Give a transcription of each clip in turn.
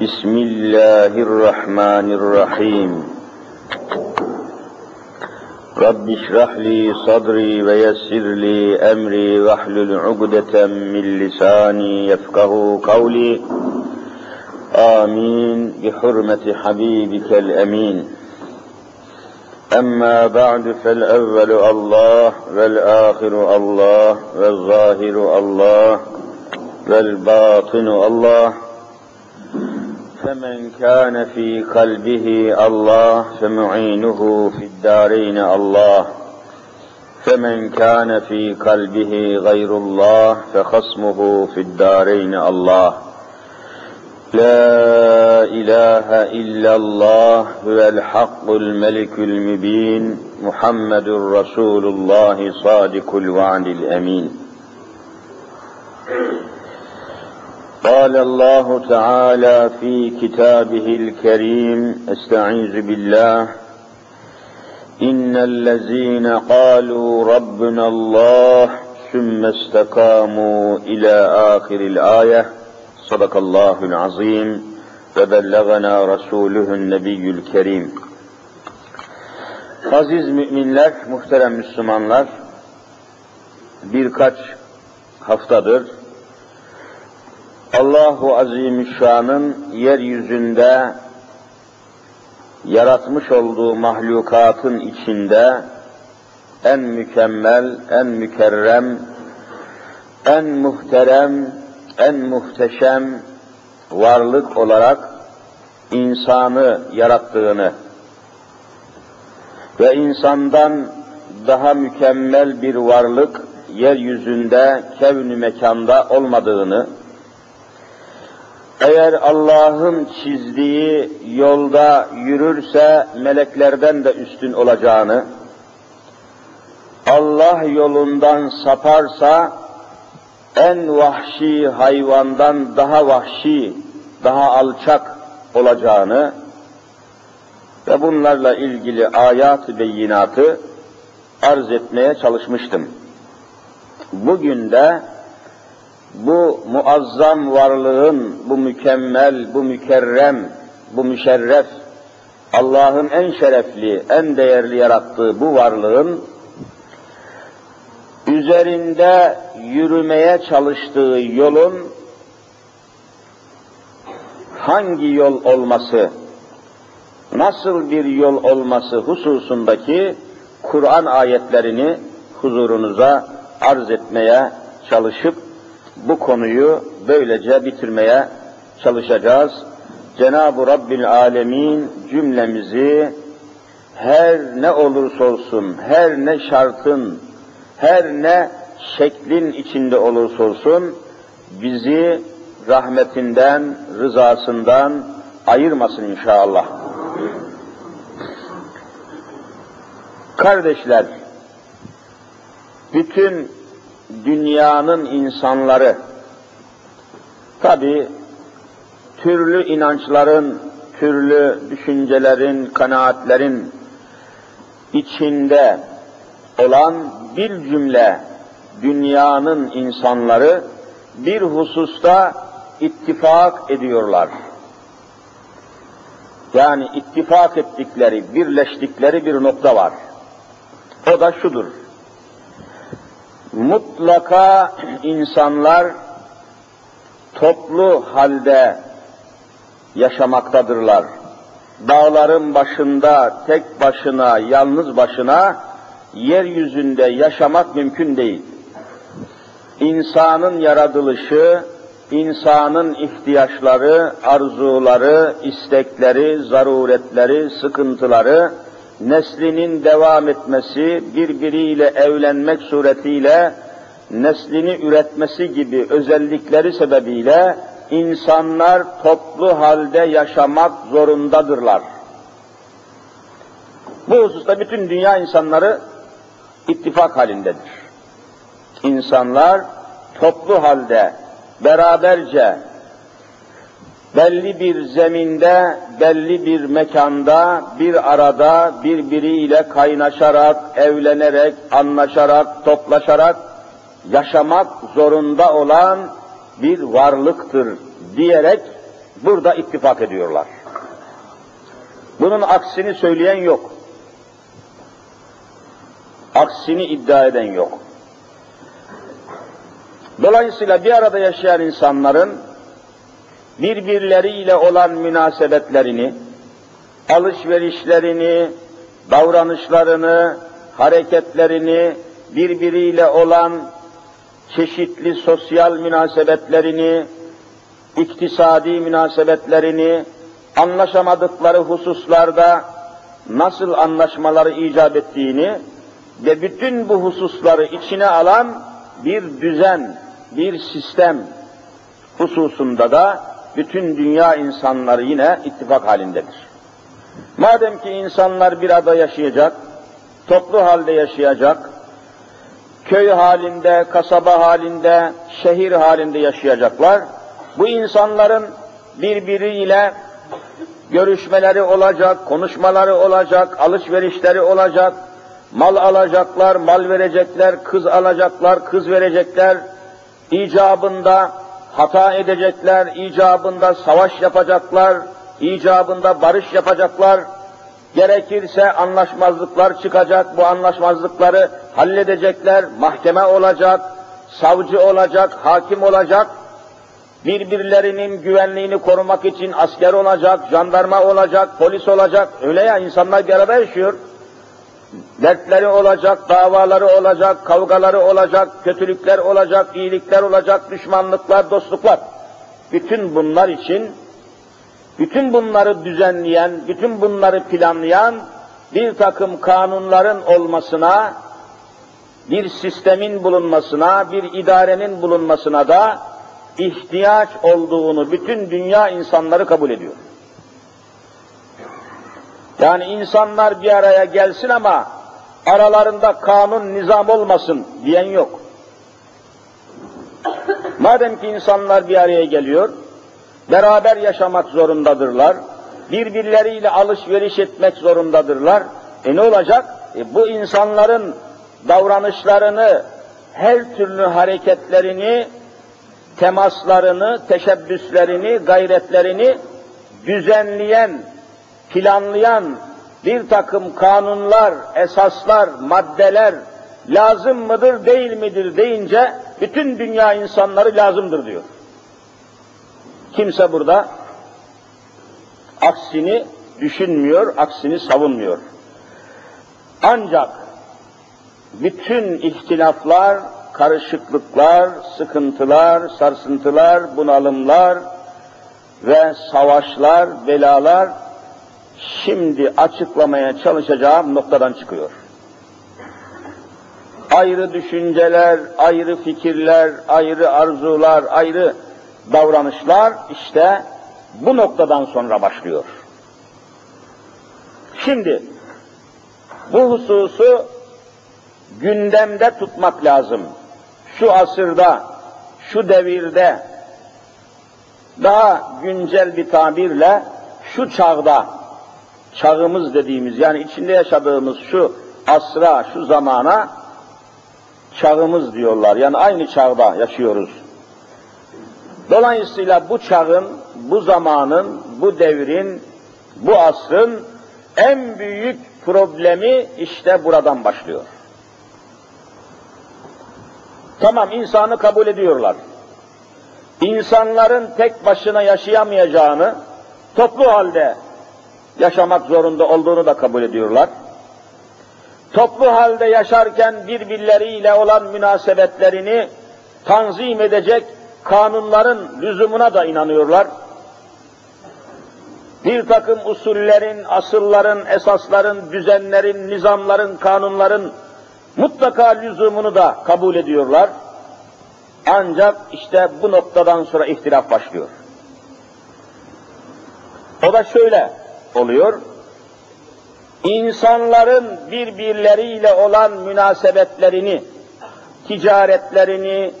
بسم الله الرحمن الرحيم. رب اشرح لي صدري ويسر لي أمري واحلل عقدة من لساني يفقه قولي. آمين. بحرمة حبيبك الأمين. أما بعد فالأول الله والآخر الله والظاهر الله والباطن الله. فمن كان في قلبه الله فمعينه في الدارين الله. فمن كان في قلبه غير الله فخصمه في الدارين الله. لا إله إلا الله هو الحق الملك المبين محمد رسول الله صادق الوعد الأمين. قال الله تعالى في كتابه الكريم استعيذ بالله إن الذين قالوا ربنا الله ثم استقاموا إلى آخر الآية صدق الله العظيم وبلغنا رسوله النبي الكريم Aziz müminler, muhterem Müslümanlar, birkaç haftadır Allahu Azimüşşan'ın yeryüzünde yaratmış olduğu mahlukatın içinde en mükemmel, en mükerrem, en muhterem, en muhteşem varlık olarak insanı yarattığını ve insandan daha mükemmel bir varlık yeryüzünde kevn-ü mekanda olmadığını, eğer Allah'ın çizdiği yolda yürürse meleklerden de üstün olacağını, Allah yolundan saparsa en vahşi hayvandan daha vahşi, daha alçak olacağını ve bunlarla ilgili ayat-ı beyinatı arz etmeye çalışmıştım. Bugün de bu muazzam varlığın, bu mükemmel, bu mükerrem, bu müşerref, Allah'ın en şerefli, en değerli yarattığı bu varlığın üzerinde yürümeye çalıştığı yolun hangi yol olması, nasıl bir yol olması hususundaki Kur'an ayetlerini huzurunuza arz etmeye çalışıp bu konuyu böylece bitirmeye çalışacağız. Cenab-ı Rabbil Alemin cümlemizi her ne olursa olsun, her ne şartın, her ne şeklin içinde olursa olsun bizi rahmetinden, rızasından ayırmasın inşallah. Kardeşler, bütün dünyanın insanları, tabi türlü inançların, türlü düşüncelerin, kanaatlerin içinde olan bir cümle dünyanın insanları bir hususta ittifak ediyorlar. Yani ittifak ettikleri, birleştikleri bir nokta var. O da şudur. Mutlaka insanlar toplu halde yaşamaktadırlar. Dağların başında, tek başına, yalnız başına yeryüzünde yaşamak mümkün değil. İnsanın yaratılışı, insanın ihtiyaçları, arzuları, istekleri, zaruretleri, sıkıntıları, neslinin devam etmesi, birbiriyle evlenmek suretiyle neslini üretmesi gibi özellikleri sebebiyle insanlar toplu halde yaşamak zorundadırlar. Bu hususta bütün dünya insanları ittifak halindedir. İnsanlar toplu halde, beraberce, belli bir zeminde, belli bir mekanda, bir arada birbiriyle kaynaşarak, evlenerek, anlaşarak, toplaşarak yaşamak zorunda olan bir varlıktır diyerek burada ittifak ediyorlar. Bunun aksini söyleyen yok. Aksini iddia eden yok. Dolayısıyla bir arada yaşayan insanların birbirleriyle olan münasebetlerini, alışverişlerini, davranışlarını, hareketlerini, birbiriyle olan çeşitli sosyal münasebetlerini, iktisadi münasebetlerini, anlaşamadıkları hususlarda nasıl anlaşmaları icap ettiğini ve bütün bu hususları içine alan bir düzen, bir sistem hususunda da bütün dünya insanları yine ittifak halindedir. Madem ki insanlar bir arada yaşayacak, toplu halde yaşayacak, köy halinde, kasaba halinde, şehir halinde yaşayacaklar, bu insanların birbiriyle görüşmeleri olacak, konuşmaları olacak, alışverişleri olacak, mal alacaklar, mal verecekler, kız alacaklar, kız verecekler, icabında hata edecekler, icabında savaş yapacaklar, icabında barış yapacaklar, gerekirse anlaşmazlıklar çıkacak, bu anlaşmazlıkları halledecekler, mahkeme olacak, savcı olacak, hakim olacak, birbirlerinin güvenliğini korumak için asker olacak, jandarma olacak, polis olacak, öyle ya insanlar bir yaşıyor. Dertleri olacak, davaları olacak, kavgaları olacak, kötülükler olacak, iyilikler olacak, düşmanlıklar, dostluklar. Bütün bunlar için, bütün bunları düzenleyen, bütün bunları planlayan bir takım kanunların olmasına, bir sistemin bulunmasına, bir idarenin bulunmasına da ihtiyaç olduğunu bütün dünya insanları kabul ediyor. Yani insanlar bir araya gelsin ama aralarında kanun, nizam olmasın diyen yok. Madem ki insanlar bir araya geliyor, beraber yaşamak zorundadırlar, birbirleriyle alışveriş etmek zorundadırlar. E ne olacak? E bu insanların davranışlarını, her türlü hareketlerini, temaslarını, teşebbüslerini, gayretlerini düzenleyen, planlayan bir takım kanunlar, esaslar, maddeler lazım mıdır, değil midir deyince bütün dünya insanları lazımdır diyor. Kimse burada aksini düşünmüyor, aksini savunmuyor. Ancak bütün ihtilaflar, karışıklıklar, sıkıntılar, sarsıntılar, bunalımlar ve savaşlar, belalar şimdi açıklamaya çalışacağım noktadan çıkıyor. Ayrı düşünceler, ayrı fikirler, ayrı arzular, ayrı davranışlar işte bu noktadan sonra başlıyor. Şimdi bu hususu gündemde tutmak lazım. Şu asırda, şu devirde, daha güncel bir tabirle şu çağda çağımız dediğimiz yani içinde yaşadığımız şu asra, şu zamana çağımız diyorlar. Yani aynı çağda yaşıyoruz. Dolayısıyla bu çağın, bu zamanın, bu devrin, bu asrın en büyük problemi işte buradan başlıyor. Tamam insanı kabul ediyorlar. İnsanların tek başına yaşayamayacağını, toplu halde yaşamak zorunda olduğunu da kabul ediyorlar. Toplu halde yaşarken birbirleriyle olan münasebetlerini tanzim edecek kanunların lüzumuna da inanıyorlar. Bir takım usullerin, asılların, esasların, düzenlerin, nizamların, kanunların mutlaka lüzumunu da kabul ediyorlar. Ancak işte bu noktadan sonra ihtilaf başlıyor. O da şöyle oluyor. İnsanların birbirleriyle olan münasebetlerini, ticaretlerini,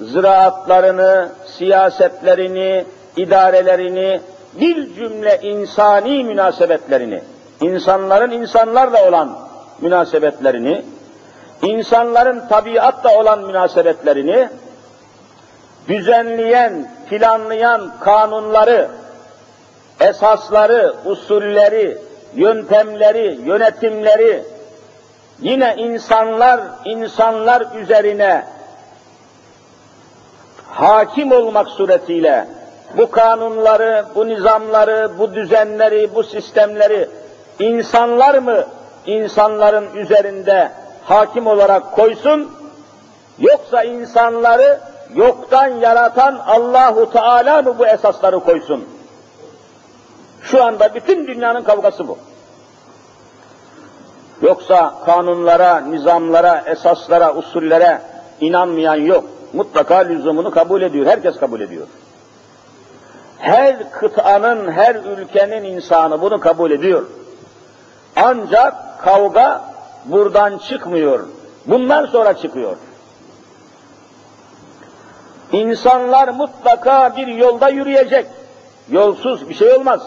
ziraatlarını, siyasetlerini, idarelerini, bir cümle insani münasebetlerini, insanların insanlarla olan münasebetlerini, insanların tabiatla olan münasebetlerini, düzenleyen, planlayan kanunları, esasları, usulleri, yöntemleri, yönetimleri, yine insanlar, insanlar üzerine hakim olmak suretiyle bu kanunları, bu nizamları, bu düzenleri, bu sistemleri insanlar mı insanların üzerinde hakim olarak koysun, yoksa insanları yoktan yaratan Allahu Teala mı bu esasları koysun? Şu anda bütün dünyanın kavgası bu. Yoksa kanunlara, nizamlara, esaslara, usullere inanmayan yok. Mutlaka lüzumunu kabul ediyor. Herkes kabul ediyor. Her kıtanın, her ülkenin insanı bunu kabul ediyor. Ancak kavga buradan çıkmıyor. Bundan sonra çıkıyor. İnsanlar mutlaka bir yolda yürüyecek. Yolsuz bir şey olmaz.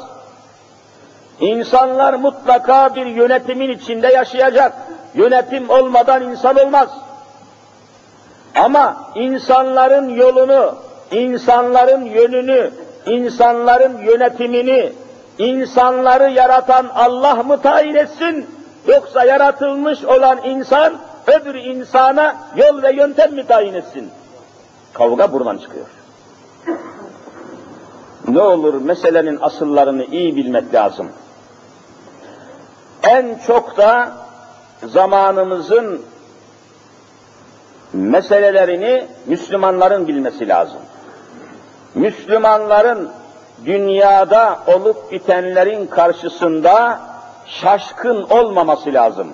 İnsanlar mutlaka bir yönetimin içinde yaşayacak. Yönetim olmadan insan olmaz. Ama insanların yolunu, insanların yönünü, insanların yönetimini, insanları yaratan Allah mı tayin etsin, yoksa yaratılmış olan insan öbür insana yol ve yöntem mi tayin etsin? Kavga buradan çıkıyor. Ne olur meselenin asıllarını iyi bilmek lazım. En çok da zamanımızın meselelerini Müslümanların bilmesi lazım. Müslümanların dünyada olup bitenlerin karşısında şaşkın olmaması lazım.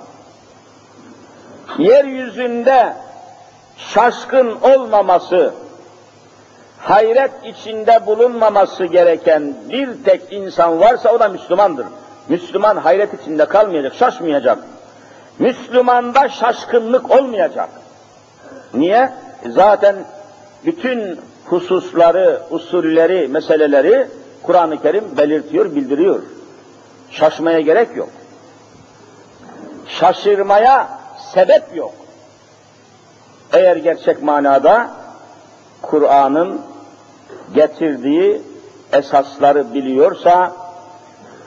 Yeryüzünde şaşkın olmaması, hayret içinde bulunmaması gereken bir tek insan varsa o da Müslümandır. Müslüman hayret içinde kalmayacak, şaşmayacak. Müslümanda şaşkınlık olmayacak. Niye? Zaten bütün hususları, usulleri, meseleleri Kur'an-ı Kerim belirtiyor, bildiriyor. Şaşmaya gerek yok. Şaşırmaya sebep yok. Eğer gerçek manada Kur'an'ın getirdiği esasları biliyorsa,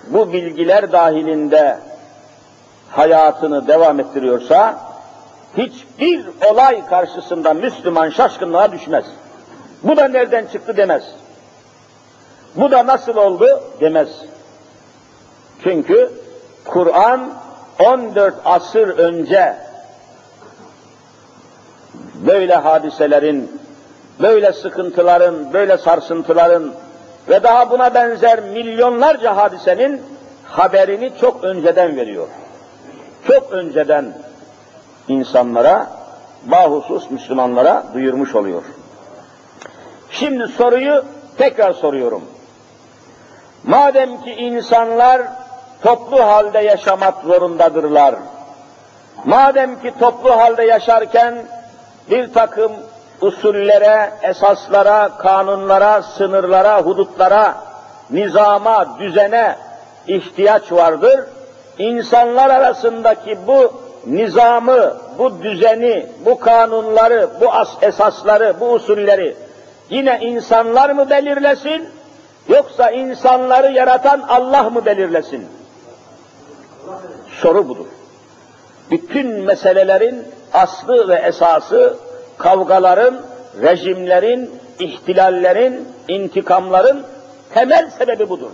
bu bilgiler dahilinde hayatını devam ettiriyorsa, hiçbir olay karşısında Müslüman şaşkınlığa düşmez. Bu da nereden çıktı demez. Bu da nasıl oldu demez. Çünkü Kur'an 14 asır önce böyle hadiselerin, böyle sıkıntıların, böyle sarsıntıların ve daha buna benzer milyonlarca hadisenin haberini çok önceden veriyor. Çok önceden insanlara, bahusus Müslümanlara duyurmuş oluyor. Şimdi soruyu tekrar soruyorum. Madem ki insanlar toplu halde yaşamak zorundadırlar, madem ki toplu halde yaşarken bir takım usullere, esaslara, kanunlara, sınırlara, hudutlara, nizama, düzene ihtiyaç vardır. İnsanlar arasındaki bu nizamı, bu düzeni, bu kanunları, bu esasları, bu usulleri yine insanlar mı belirlesin, yoksa insanları yaratan Allah mı belirlesin? Soru budur. Bütün meselelerin aslı ve esası kavgaların, rejimlerin, ihtilallerin, intikamların temel sebebi budur.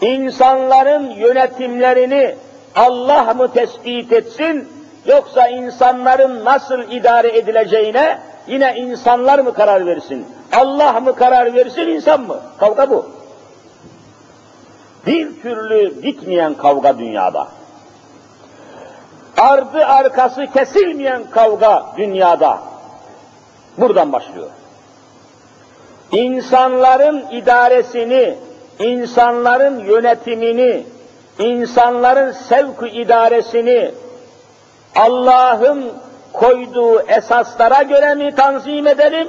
İnsanların yönetimlerini Allah mı tespit etsin, yoksa insanların nasıl idare edileceğine yine insanlar mı karar versin? Allah mı karar versin, insan mı? Kavga bu. Bir türlü bitmeyen kavga dünyada. Ardı arkası kesilmeyen kavga dünyada. Buradan başlıyor. İnsanların idaresini, insanların yönetimini, insanların sevk idaresini Allah'ın koyduğu esaslara göre mi tanzim edelim,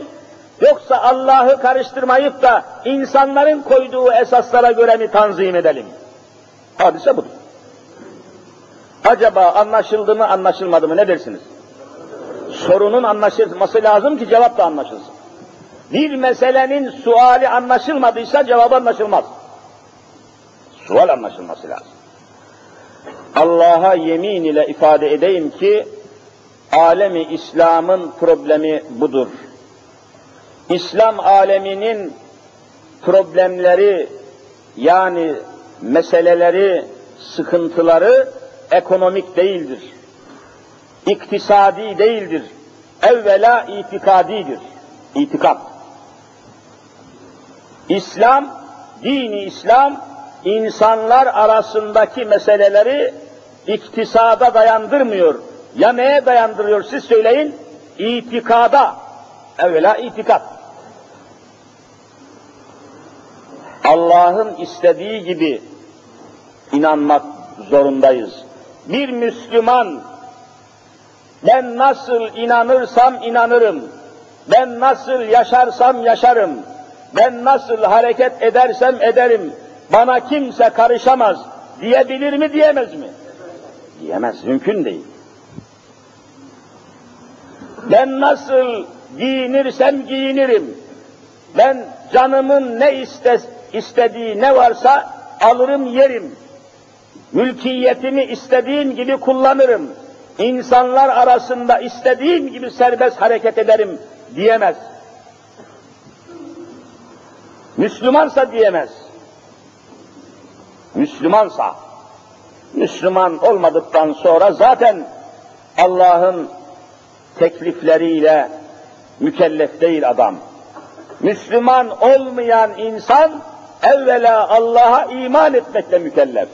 yoksa Allah'ı karıştırmayıp da insanların koyduğu esaslara göre mi tanzim edelim? Hadise budur. Acaba anlaşıldı mı, anlaşılmadı mı ne dersiniz? Sorunun anlaşılması lazım ki cevap da anlaşılsın. Bir meselenin suali anlaşılmadıysa cevap anlaşılmaz. Sual anlaşılması lazım. Allah'a yemin ile ifade edeyim ki, alemi İslam'ın problemi budur. İslam aleminin problemleri yani meseleleri, sıkıntıları ekonomik değildir. İktisadi değildir. Evvela itikadidir. İtikat. İslam, dini İslam, insanlar arasındaki meseleleri iktisada dayandırmıyor. Ya neye dayandırıyor siz söyleyin? İtikada. Evvela itikat. Allah'ın istediği gibi inanmak zorundayız. Bir Müslüman ben nasıl inanırsam inanırım, ben nasıl yaşarsam yaşarım, ben nasıl hareket edersem ederim, bana kimse karışamaz. Diyebilir mi diyemez mi? Diyemez, mümkün değil. Ben nasıl giyinirsem giyinirim, ben canımın ne iste, istediği ne varsa alırım yerim, mülkiyetimi istediğim gibi kullanırım, insanlar arasında istediğim gibi serbest hareket ederim diyemez. Müslümansa diyemez. Müslümansa, Müslüman olmadıktan sonra zaten Allah'ın teklifleriyle mükellef değil adam. Müslüman olmayan insan evvela Allah'a iman etmekle mükellef.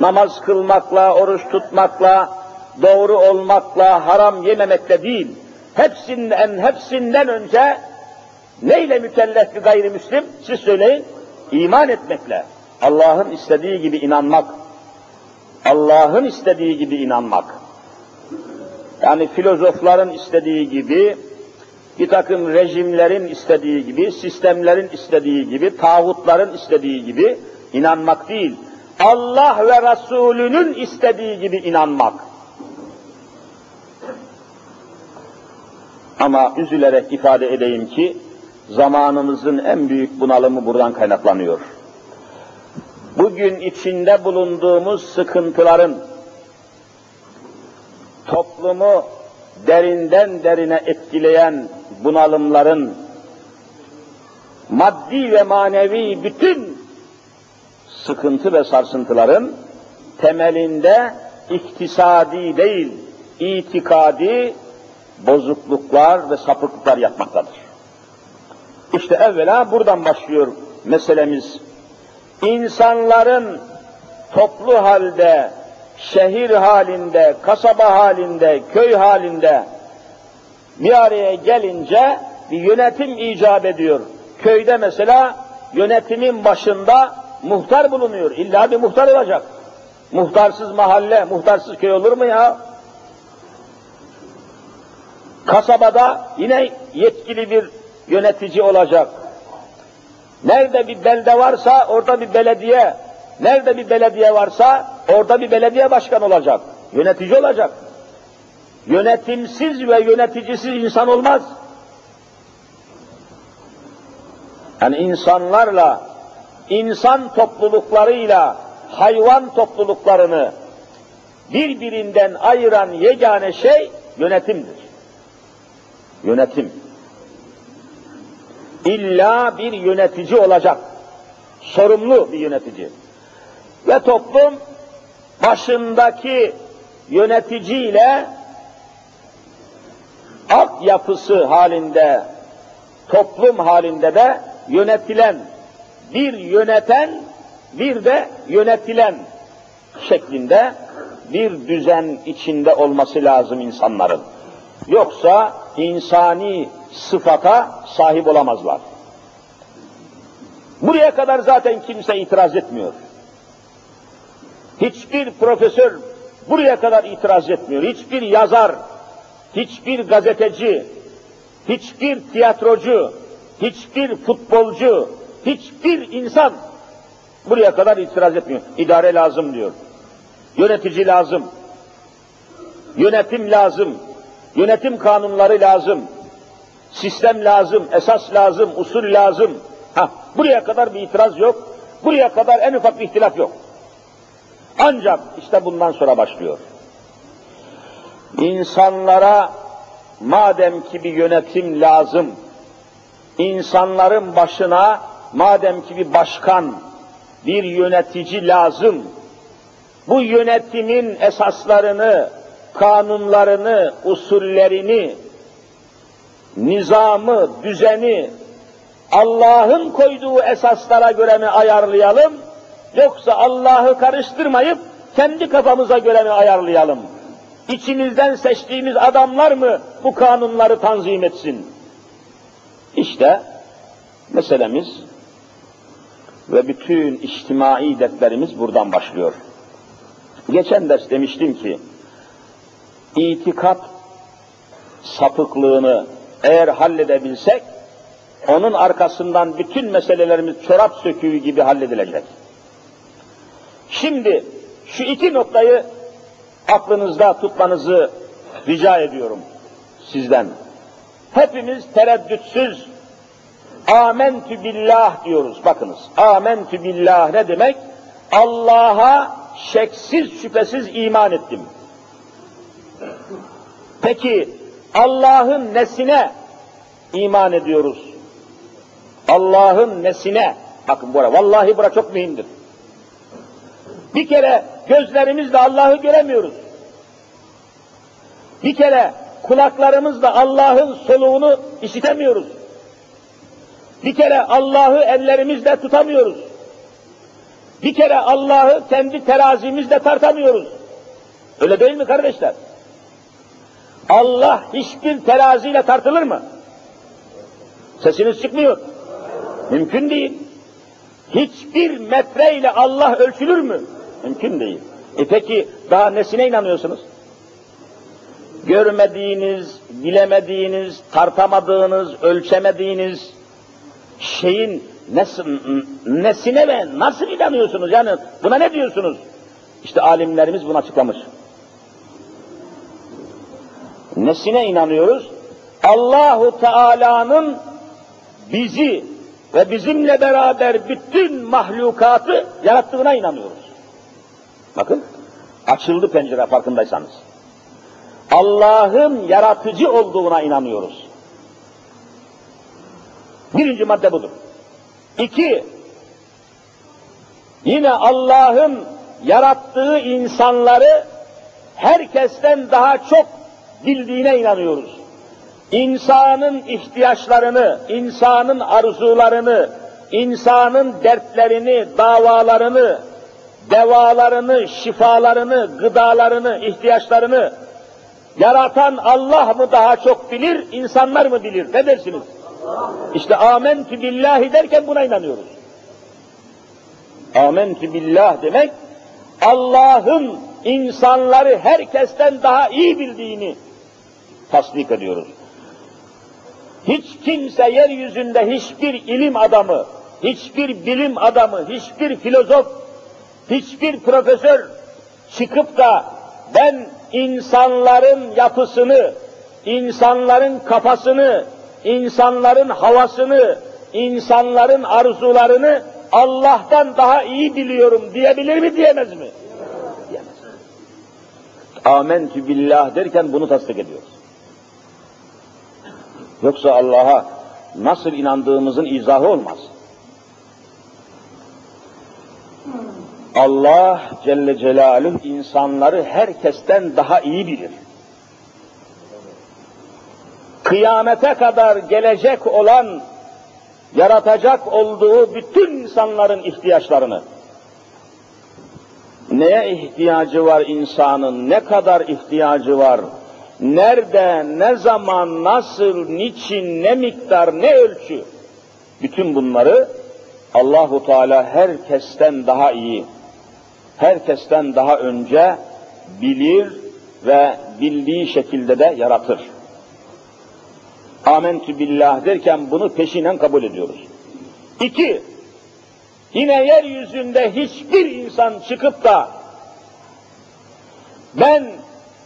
Namaz kılmakla, oruç tutmakla, doğru olmakla, haram yememekle değil. Hepsinden, hepsinden önce neyle mükellef bir gayrimüslim? Siz söyleyin. İman etmekle. Allah'ın istediği gibi inanmak. Allah'ın istediği gibi inanmak. Yani filozofların istediği gibi, bir takım rejimlerin istediği gibi, sistemlerin istediği gibi, tağutların istediği gibi inanmak değil. Allah ve Resulünün istediği gibi inanmak. Ama üzülerek ifade edeyim ki, zamanımızın en büyük bunalımı buradan kaynaklanıyor. Bugün içinde bulunduğumuz sıkıntıların, toplumu derinden derine etkileyen bunalımların, maddi ve manevi bütün sıkıntı ve sarsıntıların temelinde iktisadi değil, itikadi bozukluklar ve sapıklıklar yapmaktadır. İşte evvela buradan başlıyor meselemiz. İnsanların toplu halde, şehir halinde, kasaba halinde, köy halinde bir araya gelince bir yönetim icap ediyor. Köyde mesela yönetimin başında muhtar bulunuyor. İlla bir muhtar olacak. Muhtarsız mahalle, muhtarsız köy olur mu ya? Kasabada yine yetkili bir yönetici olacak. Nerede bir belde varsa orada bir belediye, nerede bir belediye varsa orada bir belediye başkan olacak. Yönetici olacak. Yönetimsiz ve yöneticisiz insan olmaz. Yani insanlarla, insan topluluklarıyla hayvan topluluklarını birbirinden ayıran yegane şey yönetimdir. Yönetim. İlla bir yönetici olacak. Sorumlu bir yönetici. Ve toplum başındaki yöneticiyle alt yapısı halinde, toplum halinde de yönetilen, bir yöneten, bir de yönetilen şeklinde bir düzen içinde olması lazım insanların. Yoksa insani sıfata sahip olamazlar. Buraya kadar zaten kimse itiraz etmiyor. Hiçbir profesör buraya kadar itiraz etmiyor. Hiçbir yazar, hiçbir gazeteci, hiçbir tiyatrocu, hiçbir futbolcu, hiçbir insan buraya kadar itiraz etmiyor. İdare lazım diyor. Yönetici lazım. Yönetim lazım. Yönetim kanunları lazım. Sistem lazım, esas lazım, usul lazım. Ha, buraya kadar bir itiraz yok. Buraya kadar en ufak bir ihtilaf yok. Ancak işte bundan sonra başlıyor. İnsanlara madem ki bir yönetim lazım, insanların başına madem ki bir başkan, bir yönetici lazım, bu yönetimin esaslarını, kanunlarını, usullerini, nizamı, düzeni Allah'ın koyduğu esaslara göre mi ayarlayalım, yoksa Allah'ı karıştırmayıp kendi kafamıza göre mi ayarlayalım? İçimizden seçtiğimiz adamlar mı bu kanunları tanzim etsin? İşte meselemiz ve bütün içtimai dertlerimiz buradan başlıyor. Geçen ders demiştim ki, itikat sapıklığını eğer halledebilsek, onun arkasından bütün meselelerimiz çorap söküğü gibi halledilecek. Şimdi şu iki noktayı aklınızda tutmanızı rica ediyorum sizden. Hepimiz tereddütsüz amentü billah diyoruz. Bakınız amentü billah ne demek? Allah'a şeksiz şüphesiz iman ettim. Peki Allah'ın nesine iman ediyoruz? Allah'ın nesine? Bakın bura, vallahi bura çok mühimdir. Bir kere gözlerimizle Allah'ı göremiyoruz. Bir kere kulaklarımızla Allah'ın soluğunu işitemiyoruz. Bir kere Allah'ı ellerimizle tutamıyoruz. Bir kere Allah'ı kendi terazimizle tartamıyoruz. Öyle değil mi kardeşler? Allah hiçbir teraziyle tartılır mı? Sesiniz çıkmıyor. Mümkün değil. Hiçbir metreyle Allah ölçülür mü? Mümkün değil. E peki daha nesine inanıyorsunuz? Görmediğiniz, bilemediğiniz, tartamadığınız, ölçemediğiniz şeyin nesine ve nasıl inanıyorsunuz? Yani buna ne diyorsunuz? İşte alimlerimiz bunu açıklamış. Nesine inanıyoruz? Allahu Teala'nın bizi ve bizimle beraber bütün mahlukatı yarattığına inanıyoruz. Bakın, açıldı pencere farkındaysanız. Allah'ın yaratıcı olduğuna inanıyoruz. Birinci madde budur. İki, yine Allah'ın yarattığı insanları herkesten daha çok bildiğine inanıyoruz. İnsanın ihtiyaçlarını, insanın arzularını, insanın dertlerini, davalarını, devalarını, şifalarını, gıdalarını, ihtiyaçlarını yaratan Allah mı daha çok bilir, insanlar mı bilir? Ne dersiniz? İşte amentü billahi derken buna inanıyoruz. Amentü billah demek, Allah'ın insanları herkesten daha iyi bildiğini tasdik ediyoruz. Hiç kimse yeryüzünde hiçbir ilim adamı, hiçbir bilim adamı, hiçbir filozof, hiçbir profesör çıkıp da ben insanların yapısını, insanların kafasını, insanların havasını, insanların arzularını Allah'tan daha iyi biliyorum diyebilir mi diyemez mi? Diyemez. Amentü billah derken bunu tasdik ediyoruz. Yoksa Allah'a nasıl inandığımızın izahı olmaz. Allah Celle Celaluhu insanları herkesten daha iyi bilir. Kıyamete kadar gelecek olan, yaratacak olduğu bütün insanların ihtiyaçlarını, neye ihtiyacı var insanın, ne kadar ihtiyacı var, nerede, ne zaman, nasıl, niçin, ne miktar, ne ölçü, bütün bunları Allahu Teala herkesten daha iyi, herkesten daha önce bilir ve bildiği şekilde de yaratır. Amentü billah derken bunu peşinen kabul ediyoruz. İki, yine yeryüzünde hiçbir insan çıkıp da ben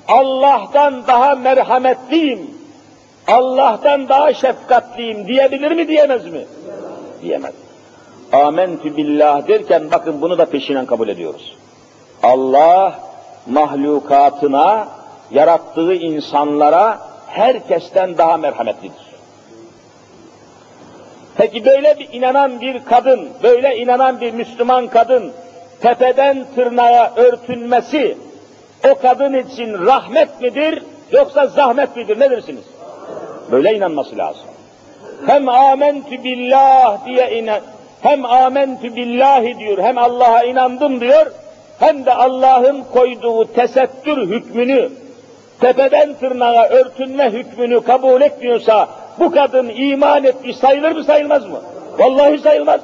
Allah'tan daha merhametliyim, Allah'tan daha şefkatliyim diyebilir mi diyemez mi? Diyemez. Amentü billah derken bakın bunu da peşinen kabul ediyoruz. Allah mahlukatına, yarattığı insanlara herkesten daha merhametlidir. Peki böyle bir inanan bir kadın, böyle inanan bir Müslüman kadın tepeden tırnağa örtünmesi o kadın için rahmet midir yoksa zahmet midir ne dersiniz? Böyle inanması lazım. Hem amentü billah diye inan, hem amentü billahi diyor, hem Allah'a inandım diyor, hem de Allah'ın koyduğu tesettür hükmünü, tepeden tırnağa örtünme hükmünü kabul etmiyorsa, bu kadın iman etmiş sayılır mı sayılmaz mı? Vallahi sayılmaz.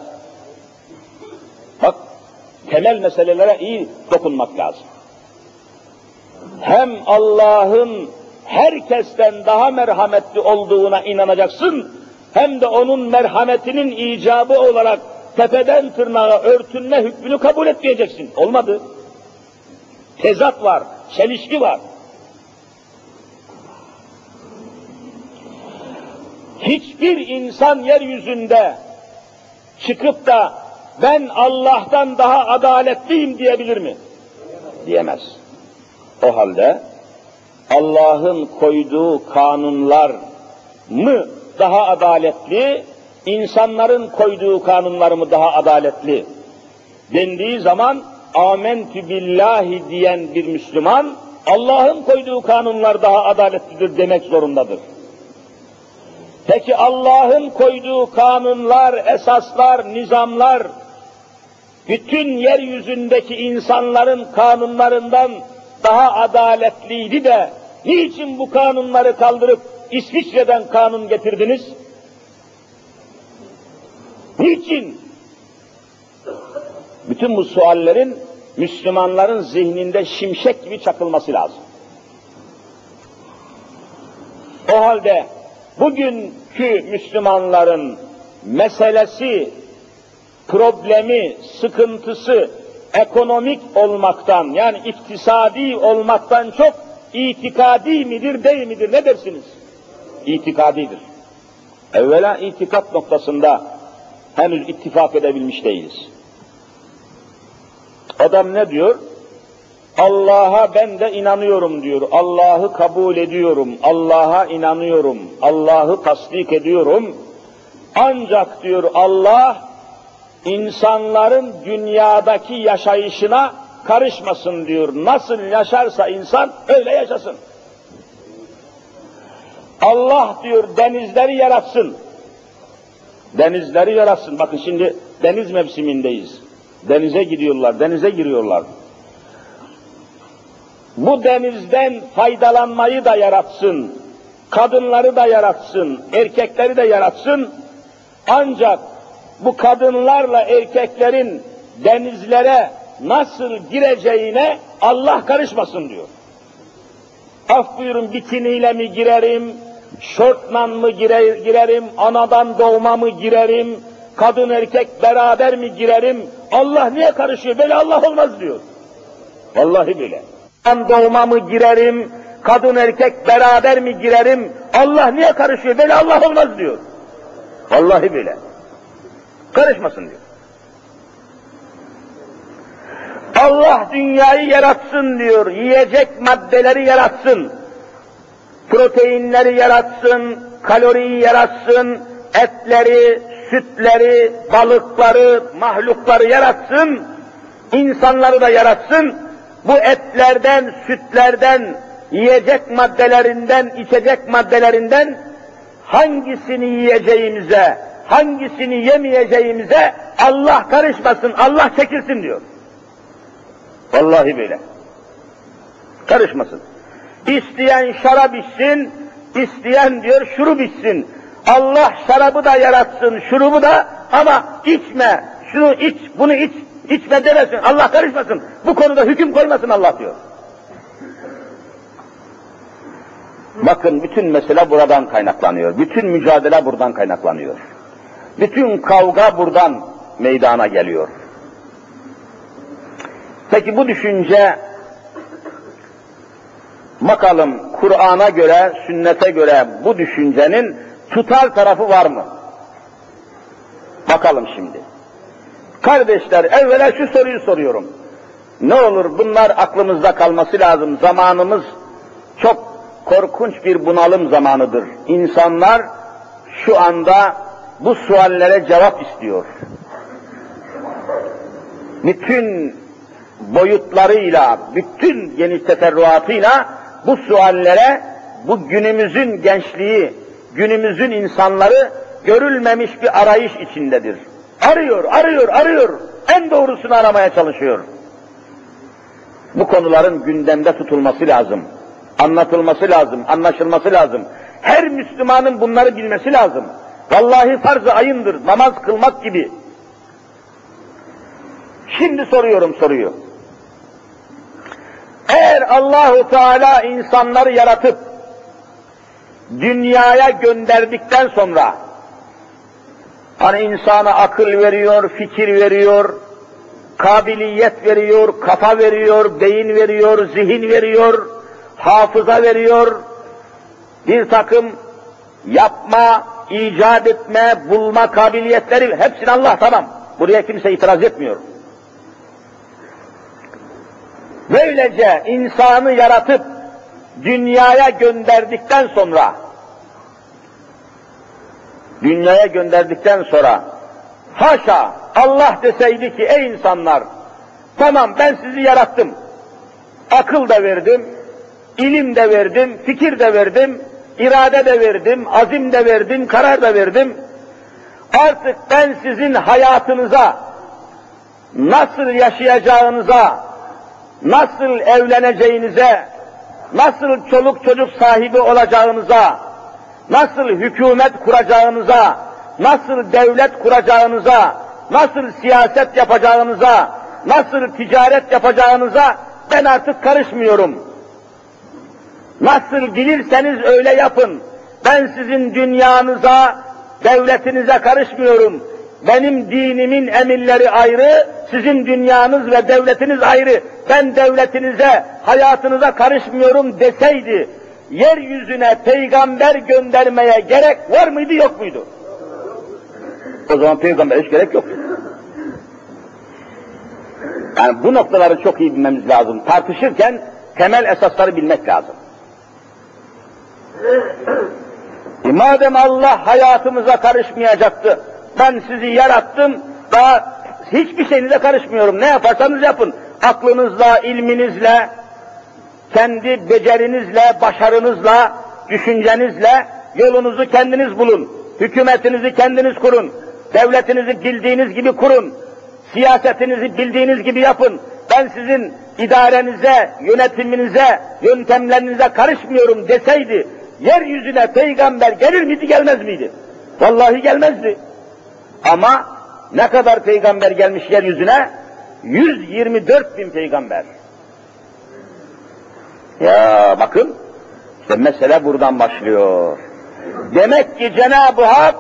Bak, temel meselelere iyi dokunmak lazım. Hem Allah'ın herkesten daha merhametli olduğuna inanacaksın, hem de onun merhametinin icabı olarak tepeden tırnağa örtünme hükmünü kabul etmeyeceksin. Olmadı. Tezat var, çelişki var. Hiçbir insan yeryüzünde çıkıp da ben Allah'tan daha adaletliyim diyebilir mi? Diyemez. O halde Allah'ın koyduğu kanunlar mı daha adaletli, insanların koyduğu kanunlar mı daha adaletli dendiği zaman amentü billahi diyen bir Müslüman Allah'ın koyduğu kanunlar daha adaletlidir demek zorundadır. Peki Allah'ın koyduğu kanunlar, esaslar, nizamlar, bütün yeryüzündeki insanların kanunlarından daha adaletliydi de, niçin bu kanunları kaldırıp İsviçre'den kanun getirdiniz? Niçin? Bütün bu suallerin Müslümanların zihninde şimşek gibi çakılması lazım. O halde bugünkü Müslümanların meselesi, problemi, sıkıntısı ekonomik olmaktan yani iktisadi olmaktan çok itikadi midir değil midir ne dersiniz? İtikadidir. Evvela itikat noktasında henüz ittifak edebilmiş değiliz. Adam ne diyor? Allah'a ben de inanıyorum diyor. Allah'ı kabul ediyorum. Allah'a inanıyorum. Allah'ı tasdik ediyorum. Ancak diyor Allah insanların dünyadaki yaşayışına karışmasın diyor. Nasıl yaşarsa insan öyle yaşasın. Allah diyor denizleri yaratsın. Denizleri yaratsın. Bakın şimdi deniz mevsimindeyiz. Denize gidiyorlar, denize giriyorlar. Bu denizden faydalanmayı da yaratsın, kadınları da yaratsın, erkekleri de yaratsın. Ancak bu kadınlarla erkeklerin denizlere nasıl gireceğine Allah karışmasın diyor. Af buyurun bikiniyle mi girerim, şortla mı girerim, anadan doğma mı girerim, kadın erkek beraber mi girerim, Allah niye karışıyor? Böyle Allah olmaz diyor. Vallahi böyle. Ben doğma mı girerim, kadın erkek beraber mi girerim, Allah niye karışıyor? Böyle Allah olmaz diyor. Vallahi böyle. Karışmasın diyor. Allah dünyayı yaratsın diyor, yiyecek maddeleri yaratsın, proteinleri yaratsın, kaloriyi yaratsın, etleri, sütleri, balıkları, mahlukları yaratsın, insanları da yaratsın, bu etlerden, sütlerden, yiyecek maddelerinden, içecek maddelerinden hangisini yiyeceğimize, hangisini yemeyeceğimize Allah karışmasın, Allah çekilsin diyor. Vallahi böyle. Karışmasın. İsteyen şarap içsin, isteyen diyor şurup içsin. Allah şarabı da yaratsın, şurubu da ama içme, şunu iç, bunu iç, içme demesin, Allah karışmasın. Bu konuda hüküm koymasın Allah diyor. Bakın bütün mesele buradan kaynaklanıyor. Bütün mücadele buradan kaynaklanıyor. Bütün kavga buradan meydana geliyor. Peki bu düşünce bakalım Kur'an'a göre, sünnete göre bu düşüncenin tutar tarafı var mı? Bakalım şimdi. Kardeşler evvela şu soruyu soruyorum. Ne olur bunlar aklımızda kalması lazım. Zamanımız çok korkunç bir bunalım zamanıdır. İnsanlar şu anda bu suallere cevap istiyor. Bütün boyutlarıyla, bütün geniş teferruatıyla bu suallere bu günümüzün gençliği, günümüzün insanları görülmemiş bir arayış içindedir. Arıyor, arıyor, arıyor. En doğrusunu aramaya çalışıyor. Bu konuların gündemde tutulması lazım. Anlatılması lazım, anlaşılması lazım. Her Müslümanın bunları bilmesi lazım. Vallahi farz-ı ayındır, namaz kılmak gibi. Şimdi soruyorum soruyu. Eğer Allahu Teala insanları yaratıp dünyaya gönderdikten sonra hani insana akıl veriyor, fikir veriyor, kabiliyet veriyor, kafa veriyor, beyin veriyor, zihin veriyor, hafıza veriyor, bir takım yapma, icat etme, bulma kabiliyetleri hepsini Allah tamam. Buraya kimse itiraz etmiyor. Böylece insanı yaratıp dünyaya gönderdikten sonra dünyaya gönderdikten sonra haşa Allah deseydi ki ey insanlar tamam ben sizi yarattım. Akıl da verdim ilim de verdim fikir de verdim irade de verdim azim de verdim karar da verdim. Artık ben sizin hayatınıza nasıl yaşayacağınıza nasıl evleneceğinize, nasıl çoluk çocuk sahibi olacağınıza, nasıl hükümet kuracağınıza, nasıl devlet kuracağınıza, nasıl siyaset yapacağınıza, nasıl ticaret yapacağınıza ben artık karışmıyorum. Nasıl bilirseniz öyle yapın. Ben sizin dünyanıza, devletinize karışmıyorum. Benim dinimin emirleri ayrı, sizin dünyanız ve devletiniz ayrı. Ben devletinize, hayatınıza karışmıyorum deseydi, yeryüzüne peygamber göndermeye gerek var mıydı yok muydu? O zaman peygamber hiç gerek yok. Yani bu noktaları çok iyi bilmemiz lazım. Tartışırken temel esasları bilmek lazım. E madem Allah hayatımıza karışmayacaktı, ben sizi yarattım, daha hiçbir şeyinize karışmıyorum. Ne yaparsanız yapın. Aklınızla, ilminizle, kendi becerinizle, başarınızla, düşüncenizle yolunuzu kendiniz bulun. Hükümetinizi kendiniz kurun. Devletinizi bildiğiniz gibi kurun. Siyasetinizi bildiğiniz gibi yapın. Ben sizin idarenize, yönetiminize, yöntemlerinize karışmıyorum deseydi, yeryüzüne peygamber gelir miydi gelmez miydi? Vallahi gelmezdi. Ama ne kadar peygamber gelmiş yeryüzüne? 124 bin peygamber. Ya bakın, işte mesele buradan başlıyor. Demek ki Cenab-ı Hak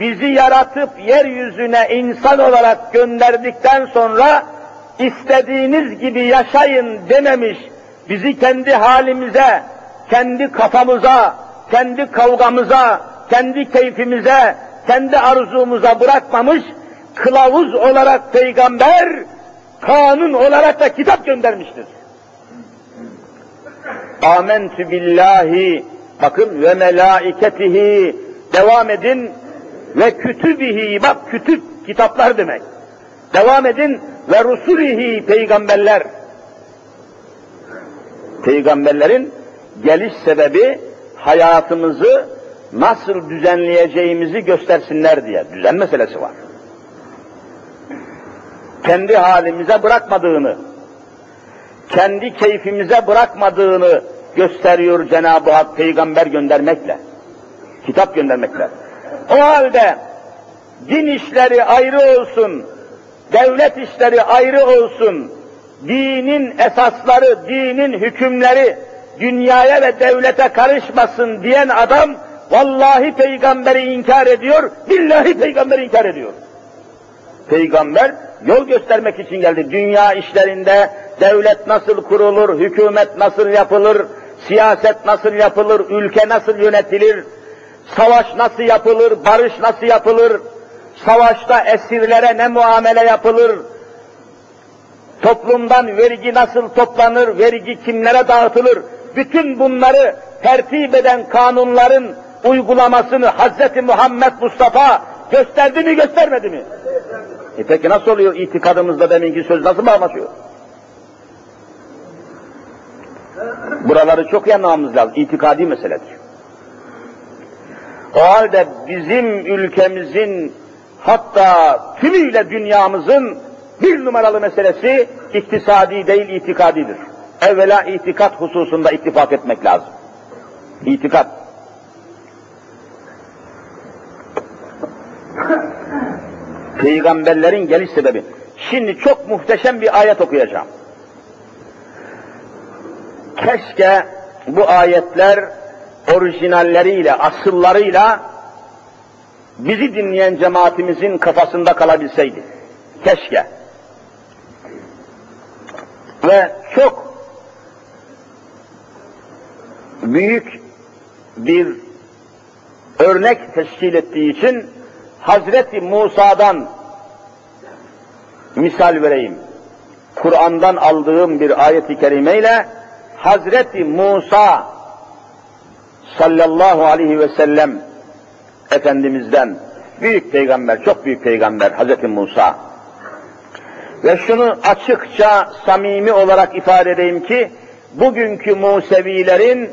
bizi yaratıp yeryüzüne insan olarak gönderdikten sonra istediğiniz gibi yaşayın dememiş, bizi kendi halimize, kendi kafamıza, kendi kavgamıza, kendi keyfimize, kendi arzumuza bırakmamış, kılavuz olarak peygamber, kanun olarak da kitap göndermiştir. Amentü billahi, bakın ve melaiketihi, devam edin, ve kütübihi, bak kütüp, kitaplar demek. Devam edin, ve rusulihi, peygamberler. Peygamberlerin geliş sebebi hayatımızı nasıl düzenleyeceğimizi göstersinler diye. Düzen meselesi var. Kendi halimize bırakmadığını, kendi keyfimize bırakmadığını gösteriyor Cenab-ı Hak peygamber göndermekle, kitap göndermekle. O halde din işleri ayrı olsun, devlet işleri ayrı olsun, dinin esasları, dinin hükümleri dünyaya ve devlete karışmasın diyen adam vallahi peygamberi inkar ediyor, billahi peygamberi inkar ediyor. Peygamber yol göstermek için geldi. Dünya işlerinde devlet nasıl kurulur, hükümet nasıl yapılır, siyaset nasıl yapılır, ülke nasıl yönetilir, savaş nasıl yapılır, barış nasıl yapılır, savaşta esirlere ne muamele yapılır, toplumdan vergi nasıl toplanır, vergi kimlere dağıtılır, bütün bunları tertip eden kanunların uygulamasını Hz. Muhammed Mustafa gösterdi mi göstermedi mi? E peki nasıl oluyor itikadımızda deminki söz nasıl bağlaşıyor? Buraları çok iyi anlamamız lazım. İtikadi meseledir. O halde bizim ülkemizin hatta tümüyle dünyamızın bir numaralı meselesi iktisadi değil itikadidir. Evvela itikat hususunda ittifak etmek lazım. İtikat. Peygamberlerin geliş sebebi. Şimdi çok muhteşem bir ayet okuyacağım. Keşke bu ayetler orijinalleriyle, asıllarıyla bizi dinleyen cemaatimizin kafasında kalabilseydi. Keşke. Ve çok büyük bir örnek teşkil ettiği için Hazreti Musa'dan misal vereyim. Kur'an'dan aldığım bir ayet-i kerimeyle Hazreti Musa sallallahu aleyhi ve sellem Efendimiz'den büyük peygamber, çok büyük peygamber Hazreti Musa. Ve şunu açıkça, samimi olarak ifade edeyim ki, bugünkü Musevilerin,